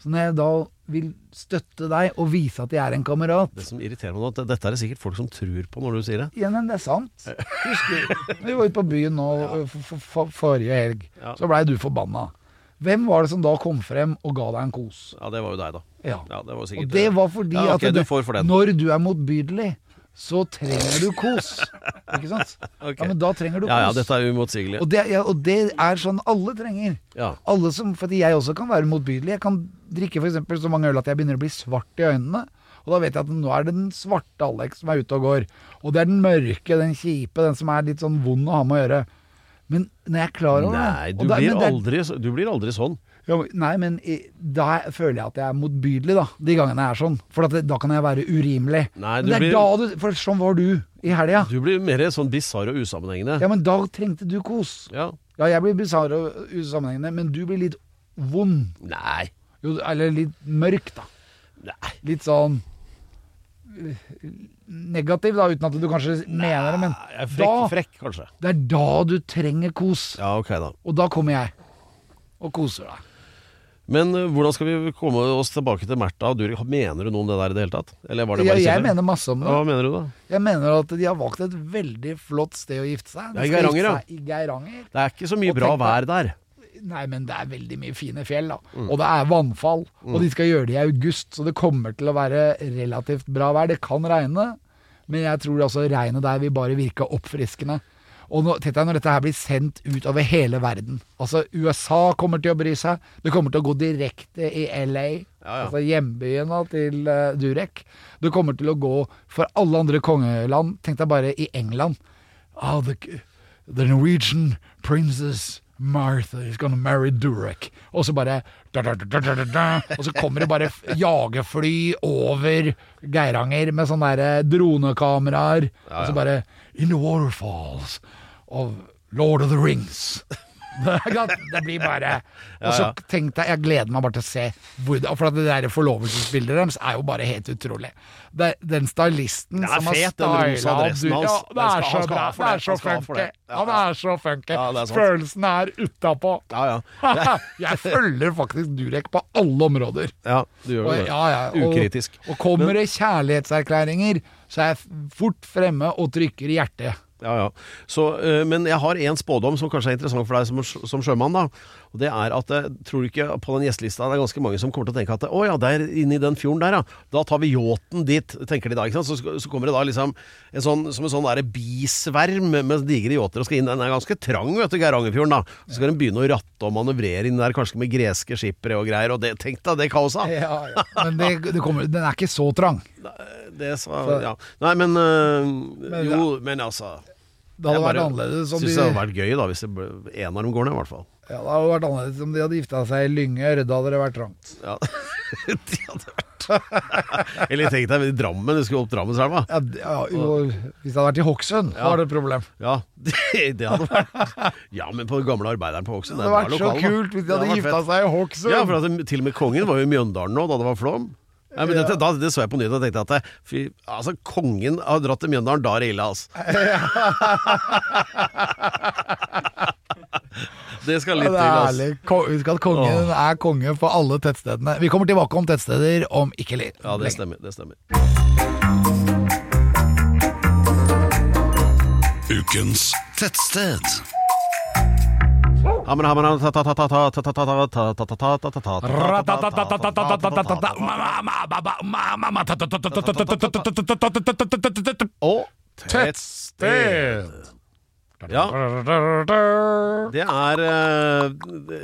Så når jeg da vil støtte deg og vise at jeg er en kamerat Det som irriterer meg nå, at dette er det sikkert folk som tror på når du sier det. Ja, men det er sant. Husker, vi var ute på byen nå for, for, for, forrige helg. Ja. Så blei du forbanna. Hvem var det som da kom frem og ga deg en kos? Ja, det var jo deg, da. Ja. Ja, det var sikkert Og det var fordi ja, okay, at du får for når du er motbydelig, så trenger du kos. Ikke sant? <laughs> Okay. Ja, men da trenger du kos. Ja, ja, dette er uimotsigelig. og, det, ja, og det er sånn alle trenger. Ja. Alle som, fordi jeg også kan være motbydelig. Jeg kan drikke for eksempel så mange øl at jeg begynner å bli svart i øynene. Og da vet jeg at nå er det den svarte Alex som er ute og går. Og det er den mørke, den kjipe, den som er litt sånn vond å ha med å gjøre. Men når jeg er klar over Nei, det du og da- blir, aldri, du blir aldri sånn. Ja, Nei, men da føler jeg at jeg er motbydelig, da. De gangene jeg er sånn. For det, da kan jeg være urimelig. Nei, men det er blir- da du For sånn var du i helga. Du blir mer sånn bisarr og usammenhengende. Ja, men da trengte du kos. Ja. Ja, jeg blir bisarr og usammenhengende, men du blir litt vond. Nei. Jo, eller litt mørk, da. Nei. Litt sånn negativ, da, uten at du kanskje mener det, men frekk, da, frekk, kanskje. det er da du trenger kos. Ja, ok, da. Og da kommer jeg og koser deg. Men uh, hvordan skal vi komme oss tilbake til Märtha og Durek? Mener du noe om det der i det hele tatt? Eller var det Ja, jeg mener masse om det. Hva mener du, da? Jeg mener at de har valgt et veldig flott sted å gifte seg. De Ja, i Geiranger, ja. Geiranger. Det er ikke så mye bra vær der. Nei, men det er veldig mye fine fjell, da. Mm. Og det er vannfall. Og de skal gjøre det i august, så det kommer til å være relativt bra vær. Det kan regne, men jeg tror altså regnet der vil bare virke oppfriskende. Og nå, tenk deg når dette her blir sendt ut over hele verden. Altså, USA kommer til å bry seg. Det kommer til å gå direkte i LA, ja. altså hjembyen da, til uh, Durek. Det kommer til å gå for alle andre kongeland. Tenk deg bare i England. Oh, the, the Norwegian princess Martha is gonna marry Durek. Og så bare da, da, da, da, da, da, da. Og så kommer det bare jagerfly over Geiranger med sånne der dronekameraer. Og så bare In the waterfalls of Lord of the Rings. Det. Det blir bare <laughs> Og så tenk deg, jeg gleder meg bare til å se hvor For det der forlovelsesbildet deres er jo bare helt utrolig. Det, den stylisten er som har styla ja, det er så bra. Det det. er så funky. Han er så funky. Det. Følelsen er utapå. <laughs> Jeg følger faktisk Durek på alle områder. Ja, du gjør det. ja, ja, og, Ukritisk. Og kommer det kjærlighetserklæringer, så er jeg fort fremme og trykker i hjertet. Ja, ja. Så, øh, men jeg har en spådom som kanskje er interessant for deg som, som sjømann. da Og det er at tror du ikke på den gjestelista det er ganske mange som kommer til å tenke at å ja, der inne i den fjorden der, ja. Da tar vi yachten dit, tenker de da. ikke sant? Så, så kommer det da liksom en sånn, som en sånn der bisverm med digre yachter og skal inn. Den er ganske trang, vet du, Geirangerfjorden. da Så skal den begynne å ratte og manøvrere inn der, kanskje med greske skippere og greier. Og det, tenk deg det kaoset! Ja, ja. Men det, det kommer, den er ikke så trang. Det sa, ja. Nei, men, øh, Men, Jo, men altså Det hadde jeg vært annerledes om Syns de, det hadde vært gøy da hvis det ble, en av dem går ned, i hvert fall. ja, det hadde vært annerledes om de hadde gifta seg i Lyngør. Da hadde det vært trangt. Ja, <laughs> de hadde vært <laughs> Eller tenk deg i Drammen, du skulle opp Drammenselva. Ja, ja, hvis det hadde vært i Hokksund, Ja. var det et problem. Ja, det, <laughs> det hadde vært Ja, men på den gamle arbeideren på Hokksund Det hadde vært så kult hvis de hadde gifta seg i Hokksund. Ja, for at til og med kongen var jo i Mjøndalen nå, da det var flom. Nei, men dette, da, det så jeg på nyhetene og tenkte at det, fy, altså, kongen har dratt til Mjøndalen, da er det ille, altså. <laughs> det skal Ja, litt det til, er altså. Husk at kongen er konge for alle tettstedene. Vi kommer tilbake om tettsteder om ikke litt. Ja, det stemmer. Det stemmer. Ukens tettsted. Og tettsted. Ja. Det er eh,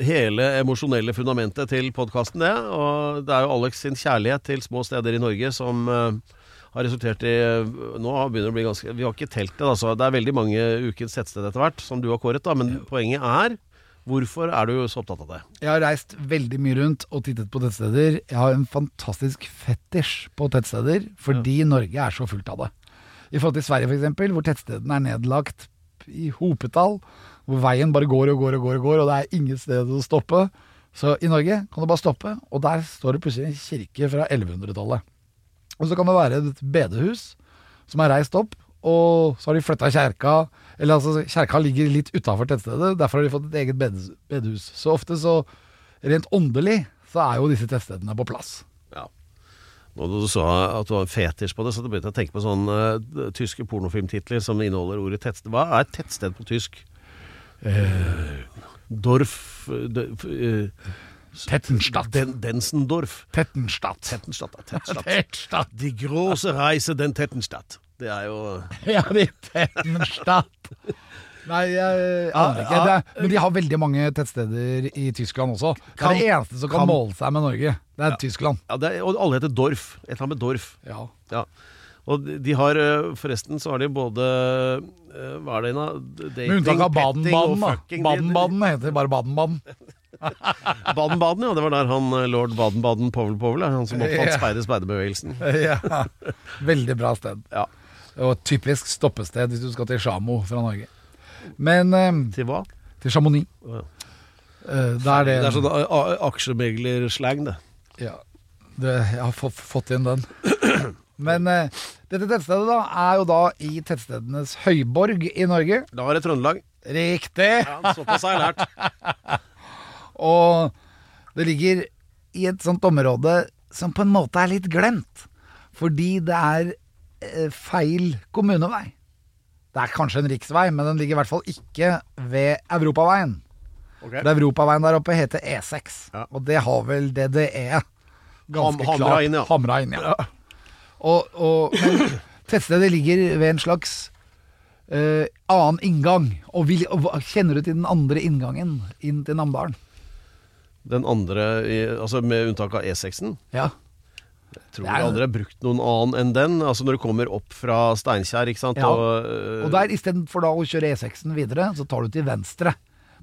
hele emosjonelle fundamentet til podkasten, det. Og det er jo Alex sin kjærlighet til små steder i Norge som eh, har resultert i eh, Nå begynner det å bli ganske Vi har ikke telt det, altså. Det er veldig mange ukens tettsted etter hvert, som du har kåret, da. Men poenget er Hvorfor er du så opptatt av det? Jeg har reist veldig mye rundt og tittet på tettsteder. Jeg har en fantastisk fetisj på tettsteder, fordi Norge er så fullt av det. I forhold til Sverige f.eks., hvor tettstedene er nedlagt i hopetall, hvor veien bare går og går og går, og går, og det er ingen sted å stoppe. Så i Norge kan du bare stoppe, og der står det plutselig en kirke fra 1100-tallet. Og så kan det være et bedehus som er reist opp, og så har de flytta kjerka Eller altså, kjerka ligger litt utafor tettstedet, derfor har de fått et eget bedehus. Så ofte så, rent åndelig, så er jo disse tettstedene på plass. Ja. Nå da du sa at du har en fetisj på det, så begynte jeg å tenke på sånne uh, tyske pornofilmtitler som inneholder ordet tettsted. Hva er et tettsted på tysk? Uh, Dorf eh, Tettenstadt. Den, Densendorf. Tettenstadt. Tettenstadt. Tettenstadt. <laughs> Tettenstadt. Die große Reise den Tettenstadt. Det er jo <laughs> Ja, de Tettenstadt. Nei, jeg aner ikke. Det er, men de har veldig mange tettsteder i Tyskland også. Det er det eneste som kan kan- måle seg med Norge. Det er Tyskland. ja, det er, Og alle heter Dorf. Et eller annet med Dorf. Ja. Ja. Og de- har eh, Forresten så har de både eh, Hva er det nå? Med unntak av Baden-Baden. da. Baden-Baden heter bare Baden-Baden. <laughs> Baden-Baden, ja. Det var der han eh, lord Baden-Baden Powell Powell han som oppfant yeah. speide speiderbevegelsen. Ja. Veldig bra sted. Ja. Og typisk stoppested hvis du skal til Sjamo fra Norge. Men eh, Til hva? til Chamonix. Oh, ja. Eh, da er det, Det er sånn a- aksjemeglerslang, det. ja, det Jeg har få- fått inn den. <clears throat> Men eh, dette tettstedet da er jo da i tettstedenes høyborg i Norge. Da var det Trøndelag. Riktig! Ja, såpass har jeg lært. <laughs> Og det ligger i et sånt område som på en måte er litt glemt. Fordi det er eh, feil kommunevei. Det er kanskje en riksvei, men den ligger i hvert fall ikke ved Europaveien. Okay. For Europaveien der oppe heter E6, Ja. og det har vel DDE ganske Ham- klart inn, ja. hamra inn. Ja. Og, og, men tettstedet ligger ved en slags uh, annen inngang. Og, vil, og kjenner du til den andre inngangen inn til Namdalen? Den andre, i, altså med unntak av E6-en, Ja. Tror Det jeg aldri har brukt noen annen enn den. Altså når du kommer opp fra Steinkjer, ikke sant. Ja. Og, uh, Og der istedenfor å kjøre E6-en videre, så tar du til venstre.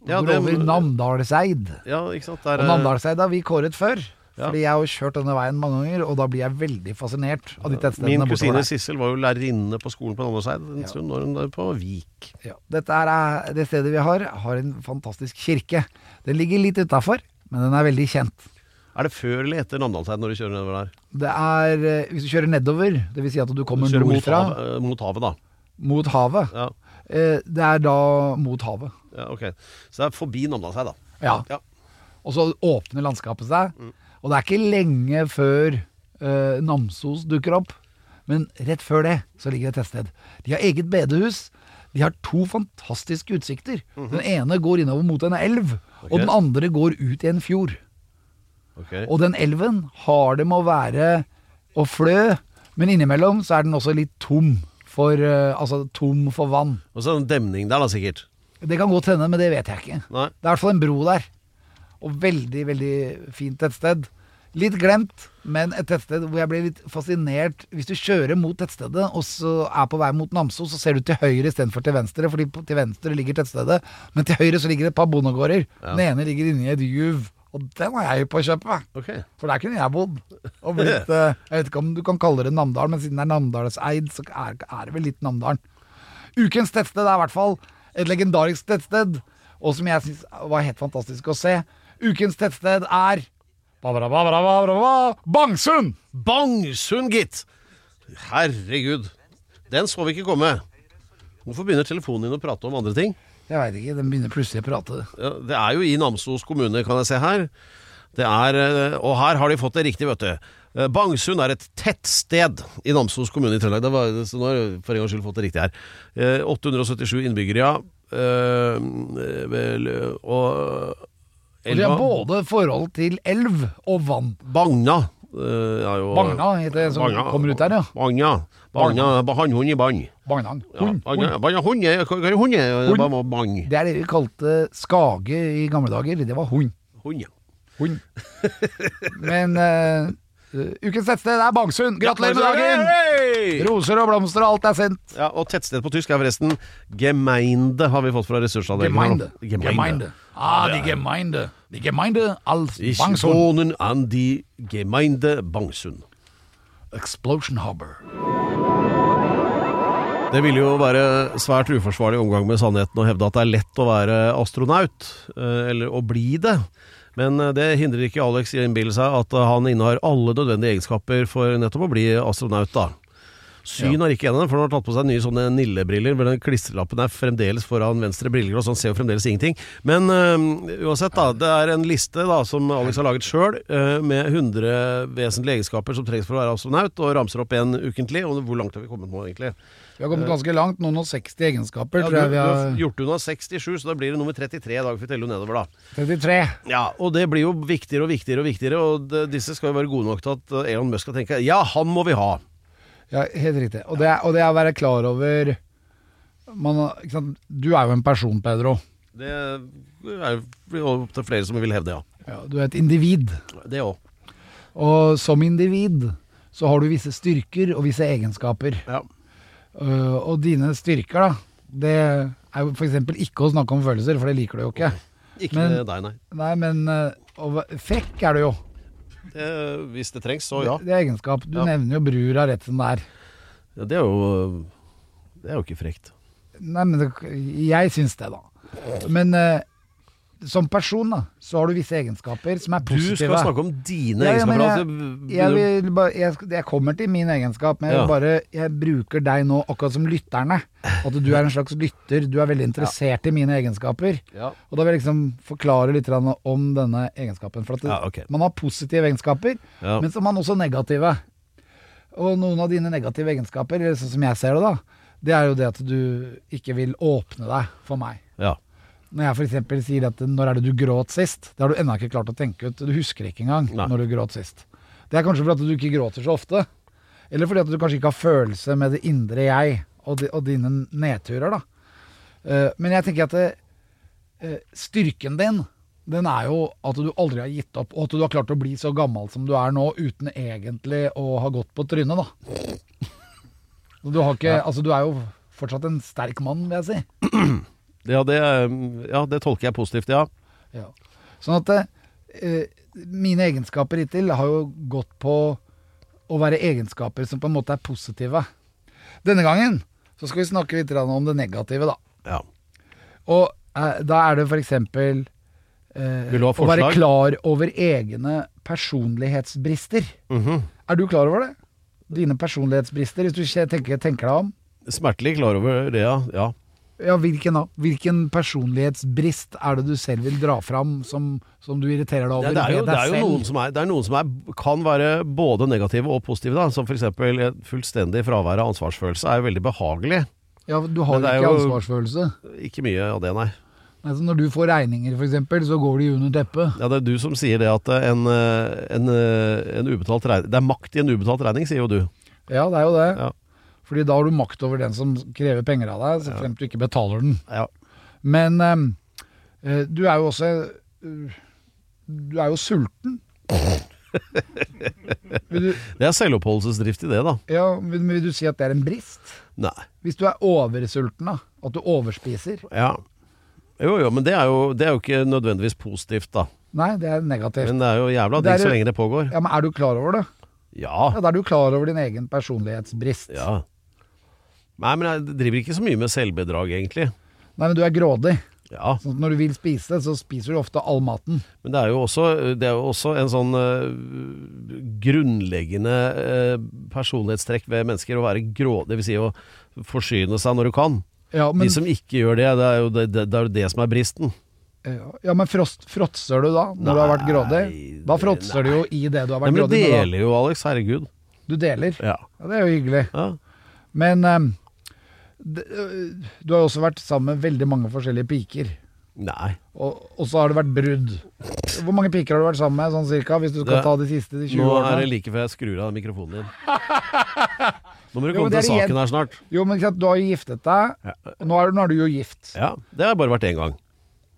Ja, går det- over Namdalseid. Ja, ikke sant. Der, Og Namdalseid har vi kåret før. Ja. Fordi jeg har jo kjørt denne veien mange ganger, og da blir jeg veldig fascinert av de tettstedene Min kusine. Sissel var jo lærerinne på skolen på Namdalseid en Ja. stund, når hun var på Vik. Ja. Dette er eh, det stedet vi har, har en fantastisk kirke. Den ligger litt utafor, men den er veldig kjent. Er det før eller etter Namdalseid når du kjører nedover der? Det er, eh, hvis du kjører nedover, dvs. Si at du kommer kjører mot, nordfra, havet, øh, mot havet, da. mot havet. Ja. Eh, Det er da mot havet. ja, ok. Så det er forbi Namdalseid, da. Ja. Ja. Og så åpner landskapet seg. Mm. Og det er ikke lenge før eh, Namsos dukker opp. Men rett før det så ligger det et tettsted. De har eget bedehus. De har to fantastiske utsikter. Den ene går innover mot en elv, Mhm. Ok. og den andre går ut i en fjord. Ok. Og den elven har det med å være å flø, men innimellom så er den også litt tom for, eh, altså tom for vann. Og så er det en demning der, da, sikkert. Det kan godt hende, men det vet jeg ikke. Nei. Det er i hvert fall en bro der. Og veldig, veldig fint tettsted. Litt glemt, men et tettsted hvor jeg ble litt fascinert. Hvis du kjører mot tettstedet og så er på vei mot Namsos, så ser du til høyre istedenfor til venstre, fordi på- til venstre ligger tettstedet. Men til høyre så ligger det et par bondegårder. Den ene ligger inni et juv. Og den har jeg på å kjøpe. For der kunne jeg bodd. Og blitt, <laughs> eh, jeg vet ikke om du kan kalle det Namdal, men siden det er Namdalseid, så er, det vel litt Namdalen. Ukens tettsted er i hvert fall et legendarisk tettsted, og som jeg syns var helt fantastisk å se. Ukens tettsted er Bangsund! Bangsund, gitt! Herregud. Den så vi ikke komme. Hvorfor begynner telefonen din å prate om andre ting? Jeg veit ikke, den begynner plutselig å prate. Ja, det er jo i Namsos kommune, kan jeg se her. Det er, eh, og her har de fått det riktig, vet du. Eh, Bangsund er et tettsted i Namsos kommune i Trøndelag. Det var, så nå har jeg for en gangs skyld fått det riktig her. Eh, 877 innbyggere, ja. Eh, og Og de har både forhold til elv og vann. Bagna eh, jo Bagna heter det som Bagna. kommer ut der, ja. Bagna. Bagna. Hannhund i bann. Bagnan. Hund, hund. Bagna hund Hva er hund? Bang. Det er det vi kalte skage i gamle dager. Det var hund. Hund, ja. Hund. <laughs> Men eh, ukens tettsted er Bangsund. Gratulerer med dagen! Hey! Roser og blomster og alt er sendt. Ja, og tettsted på tysk er forresten Gemeinde, har vi fått fra ressursavdelingen. Gemeinde. Gemeinde. Ah, die Gemeinde. Die Gemeinde als Ich Bangsund. wohnen an die Gemeinde Bangsund. Explosion Harbor. Det ville jo være svært uforsvarlig omgang med sannheten å hevde at det er lett å være astronaut, eh, eller å bli det. Men eh, det hindrer ikke Alex i å innbille seg at eh, han innehar alle nødvendige egenskaper for nettopp å bli astronaut, da. Syn har ikke en av dem, for han har tatt på seg nye sånne Nille-briller, hvor den klistrelappen er fremdeles foran venstre brilleglass, han ser jo fremdeles ingenting. Men øh, uansett, da. Det er en liste da, som Alex har laget sjøl, med 100 vesentlige egenskaper som trengs for å være astronaut, og ramser opp en ukentlig. Og hvor langt har vi kommet nå, egentlig? Vi har kommet ganske langt. Noen og 60 egenskaper, Ja, du, tror jeg vi har har. gjort unna 67, så da blir det nummer 33 i dag, for vi teller jo nedover, da. 33. Ja, og det blir jo viktigere og viktigere og viktigere, og det, disse skal jo være gode nok til at eh, Elon Musk skal tenke ja, han må vi ha. Ja, helt riktig. Og det, og det er å være klar over man? Du er jo en person, Pedro. Det er jo opp flere som vil hevde, ja. Ja, du er et individ. Det òg. Og som individ så har du visse styrker og visse egenskaper. Ja. Uh, og dine styrker, da, det er jo f.eks. ikke å snakke om følelser, for det liker du jo ikke. Ikke Men- deg, nei. Nei, men uh, frekk er du jo. Det, hvis det trengs, så ja. Det, det er egenskap. Du Ja. nevner jo brura rett som det er. ja. Det er jo Det er jo ikke frekt. Nei, men det, jeg syns det, da. Men øh, som person, da, så har du visse egenskaper som er positive. Du skal snakke om dine Ja, ja, egenskaper. jeg, jeg, vil jeg, jeg kommer til min egenskap, men jeg, Ja. bare, jeg bruker deg nå akkurat som lytterne. At du er en slags lytter. Du er veldig interessert i mine egenskaper. Ja. Og da vil jeg liksom forklare litt om denne egenskapen. For at det, Ja, ok. man har positive egenskaper, Ja. men så har man også negative. Og noen av dine negative egenskaper, sånn som jeg ser det, da, det er jo det at du ikke vil åpne deg for meg. ja. Når jeg f.eks. sier at 'når er det du gråt sist', det har du ennå ikke klart å tenke ut. Du husker ikke engang Nei. når du gråt sist. Det er kanskje fordi at du ikke gråter så ofte. Eller fordi at du kanskje ikke har følelse med det indre jeg og, de, og dine nedturer, da. Uh, men jeg tenker at eh, styrken din, den er jo at du aldri har gitt opp, og at du har klart å bli så gammel som du er nå, uten egentlig å ha gått på trynet, da. <laughs> Du, har ikke, altså, du er jo fortsatt en sterk mann, vil jeg si. Ja, det, ja, det tolker jeg positivt, ja. Ja. Sånn at eh, mine egenskaper hittil har jo gått på å være egenskaper som på en måte er positive. Denne gangen så skal vi snakke litt om det negative, da. ja. Og eh, da er det f.eks. Eh, å være klar over egne personlighetsbrister. Mhm. Er du klar over det? Dine personlighetsbrister, hvis du tenker, tenker deg om. Smertelig klar over det, ja. ja. Ja, hvilken da? Hvilken personlighetsbrist er det du selv vil dra fram som, som du irriterer deg over Ja, det er jo, det er jo noen som, er, noen som er, kan være både negative og positive, da. Som f.eks. fullstendig fravær av ansvarsfølelse er jo veldig behagelig. Ja, du har jo ikke ansvarsfølelse. Ikke mye av det, nei. Altså, når du får regninger, eksempel, så går de under teppet. Ja, Det er du som sier det at en, eh, en, eh, en ubetalt regning Det er makt i en ubetalt regning, sier jo du. Ja, det er jo det. Ja. Fordi da har du makt over den som krever penger av deg, så fremt du ikke betaler den. Ja. Men eh, du er jo også eh, Du er jo sulten. <laughs> du, Det er selvoppholdelsesdrift i det, da. ja, men vil du si at det er en brist? Nei. Hvis du er oversulten, da? At du overspiser? Ja. Jo, jo, men det er jo, det er jo ikke nødvendigvis positivt, da. Nei, det er negativt. Men det er jo jævla digg så lenge det pågår. Ja, Men er du klar over det? Ja. Ja, Da er du klar over din egen personlighetsbrist. ja. Nei, men jeg driver ikke så mye med selvbedrag, egentlig. Nei, men du er grådig. Ja. Sånn at når du vil spise, så spiser du ofte all maten. Men det er jo også, det er jo også en sånn uh, grunnleggende uh, personlighetstrekk ved mennesker å være grådig, dvs. Si å forsyne seg når du kan. Ja, men, De som ikke gjør det, det er jo det, det, det, er jo det som er bristen. ja, men frost, fråtser du da, når du har vært grådig? Da fråtser du jo i det du har vært Nei, vært men du deler jo, Alex. Herregud. Du deler. Ja. Ja, det er jo hyggelig. ja. Men øh, du har jo også vært sammen med veldig mange forskjellige piker. Nei. Og, og så har det vært brudd. Hvor mange piker har du vært sammen med, sånn cirka, hvis du skal Det- ta de siste de 20 Nå er det like før jeg skrur av mikrofonen din. <laughs> Nå må du komme jo, til igjen- saken her snart. Jo, men du har jo giftet deg, nå er, nå er du jo gift. Ja, Det har bare vært én gang.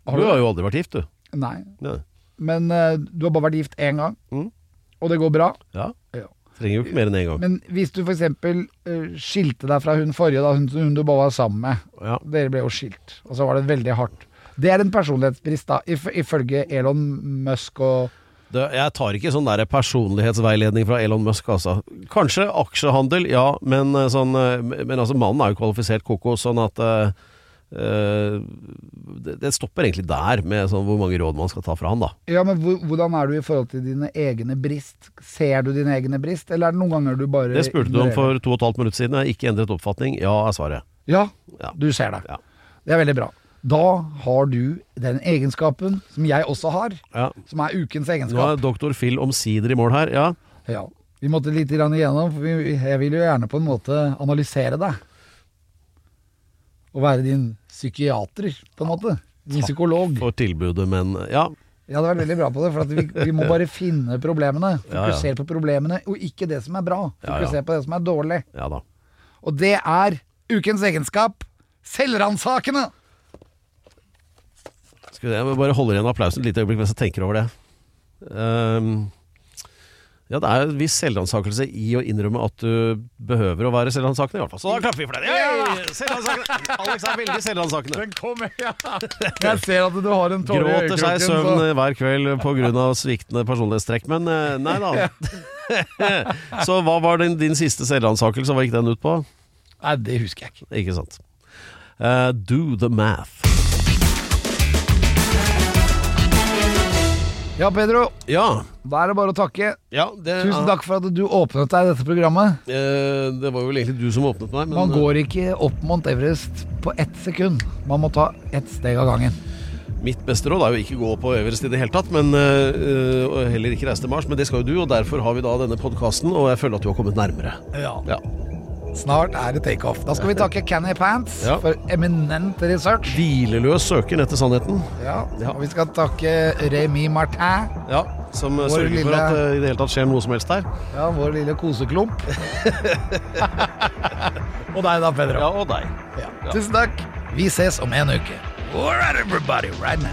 Har Du du har jo aldri vært gift, du. Nei, Ja. men uh, du har bare vært gift én gang, Mm. og det går bra. ja. Ja. Trenger jo ikke mer enn én gang. Men hvis du f.eks. Uh, skilte deg fra hun forrige, da, hun, hun du bare var sammen med Ja. Dere ble jo skilt, og så var det veldig hardt. Det er en personlighetsbrist, da, if, ifølge Elon Musk og Det, jeg tar ikke sånn der personlighetsveiledning fra Elon Musk, altså. Kanskje aksjehandel, ja, men, eh, sånn, eh, men altså, mannen er jo kvalifisert koko, sånn at eh, eh, det, det stopper egentlig der, med sånn, hvor mange råd man skal ta fra han, da. Ja, men hvordan er du i forhold til dine egne brist? Ser du dine egne brist, eller er det noen ganger du bare Det spurte du om for to og et halvt minutt siden. Jeg har ikke endret oppfatning. Ja, er svaret. Ja, Ja. du ser det. Ja. Det er veldig bra. Da har du den egenskapen som jeg også har, Ja. som er ukens egenskap. Nå er doktor Phil omsider i mål her. Ja. Ja. Vi måtte litt igjennom, for jeg vil jo gjerne på en måte analysere deg. Og være din psykiater, på en måte. Din psykolog. For tilbudet, men ja. Jeg hadde vært veldig bra på det, for at vi, vi må bare finne problemene. Fokusere på problemene, og ikke det som er bra. Fokusere på det som er dårlig. Og det er ukens egenskap selvransakende! Skal vi, jeg bare holde igjen applausen et lite øyeblikk mens jeg tenker over det. Ehm, ja, det er en viss selvransakelse i å innrømme at du behøver å være selvransakende, i hvert fall. Så da klapper vi for det. Yay! Selvransakende. Alex er veldig selvransakende. Den kommer, ja. <laughs> Jeg ser at du har en tåre i Gråter seg i søvn så- hver kveld pga. sviktende personlighetstrekk. Men eh, nei da. <laughs> <laughs> Så hva var din, din siste selvransakelse? Hva gikk den ut på? Nei, det husker jeg ikke. Ikke sant. Uh, do the math. Ja, Pedro. Ja. Da er det bare å takke. ja det, Tusen takk for at du åpnet deg i dette programmet. Eh, det var vel egentlig du som åpnet meg. Men, Man går ikke opp Mount Everest på ett sekund. Man må ta ett steg av gangen. Mitt beste råd er jo ikke gå på Everest i det hele tatt, men øh, heller ikke reise til Mars. Men det skal jo du, og derfor har vi da denne podkasten, og jeg føler at du har kommet nærmere. Ja. Ja. Snart er det takeoff. Da skal vi takke Canny Pants Ja. for eminent research. Hvileløs søken etter sannheten. Ja. Og vi skal takke Remi Martin, Ja, Som øh, Vår sørger for at det i det hele tatt skjer noe som helst her. ja, vår lille koseklump. <laughs> og deg da, Pedro. Ja, og deg. Ja. Tusen takk. Vi ses om en uke. All right, everybody, right now.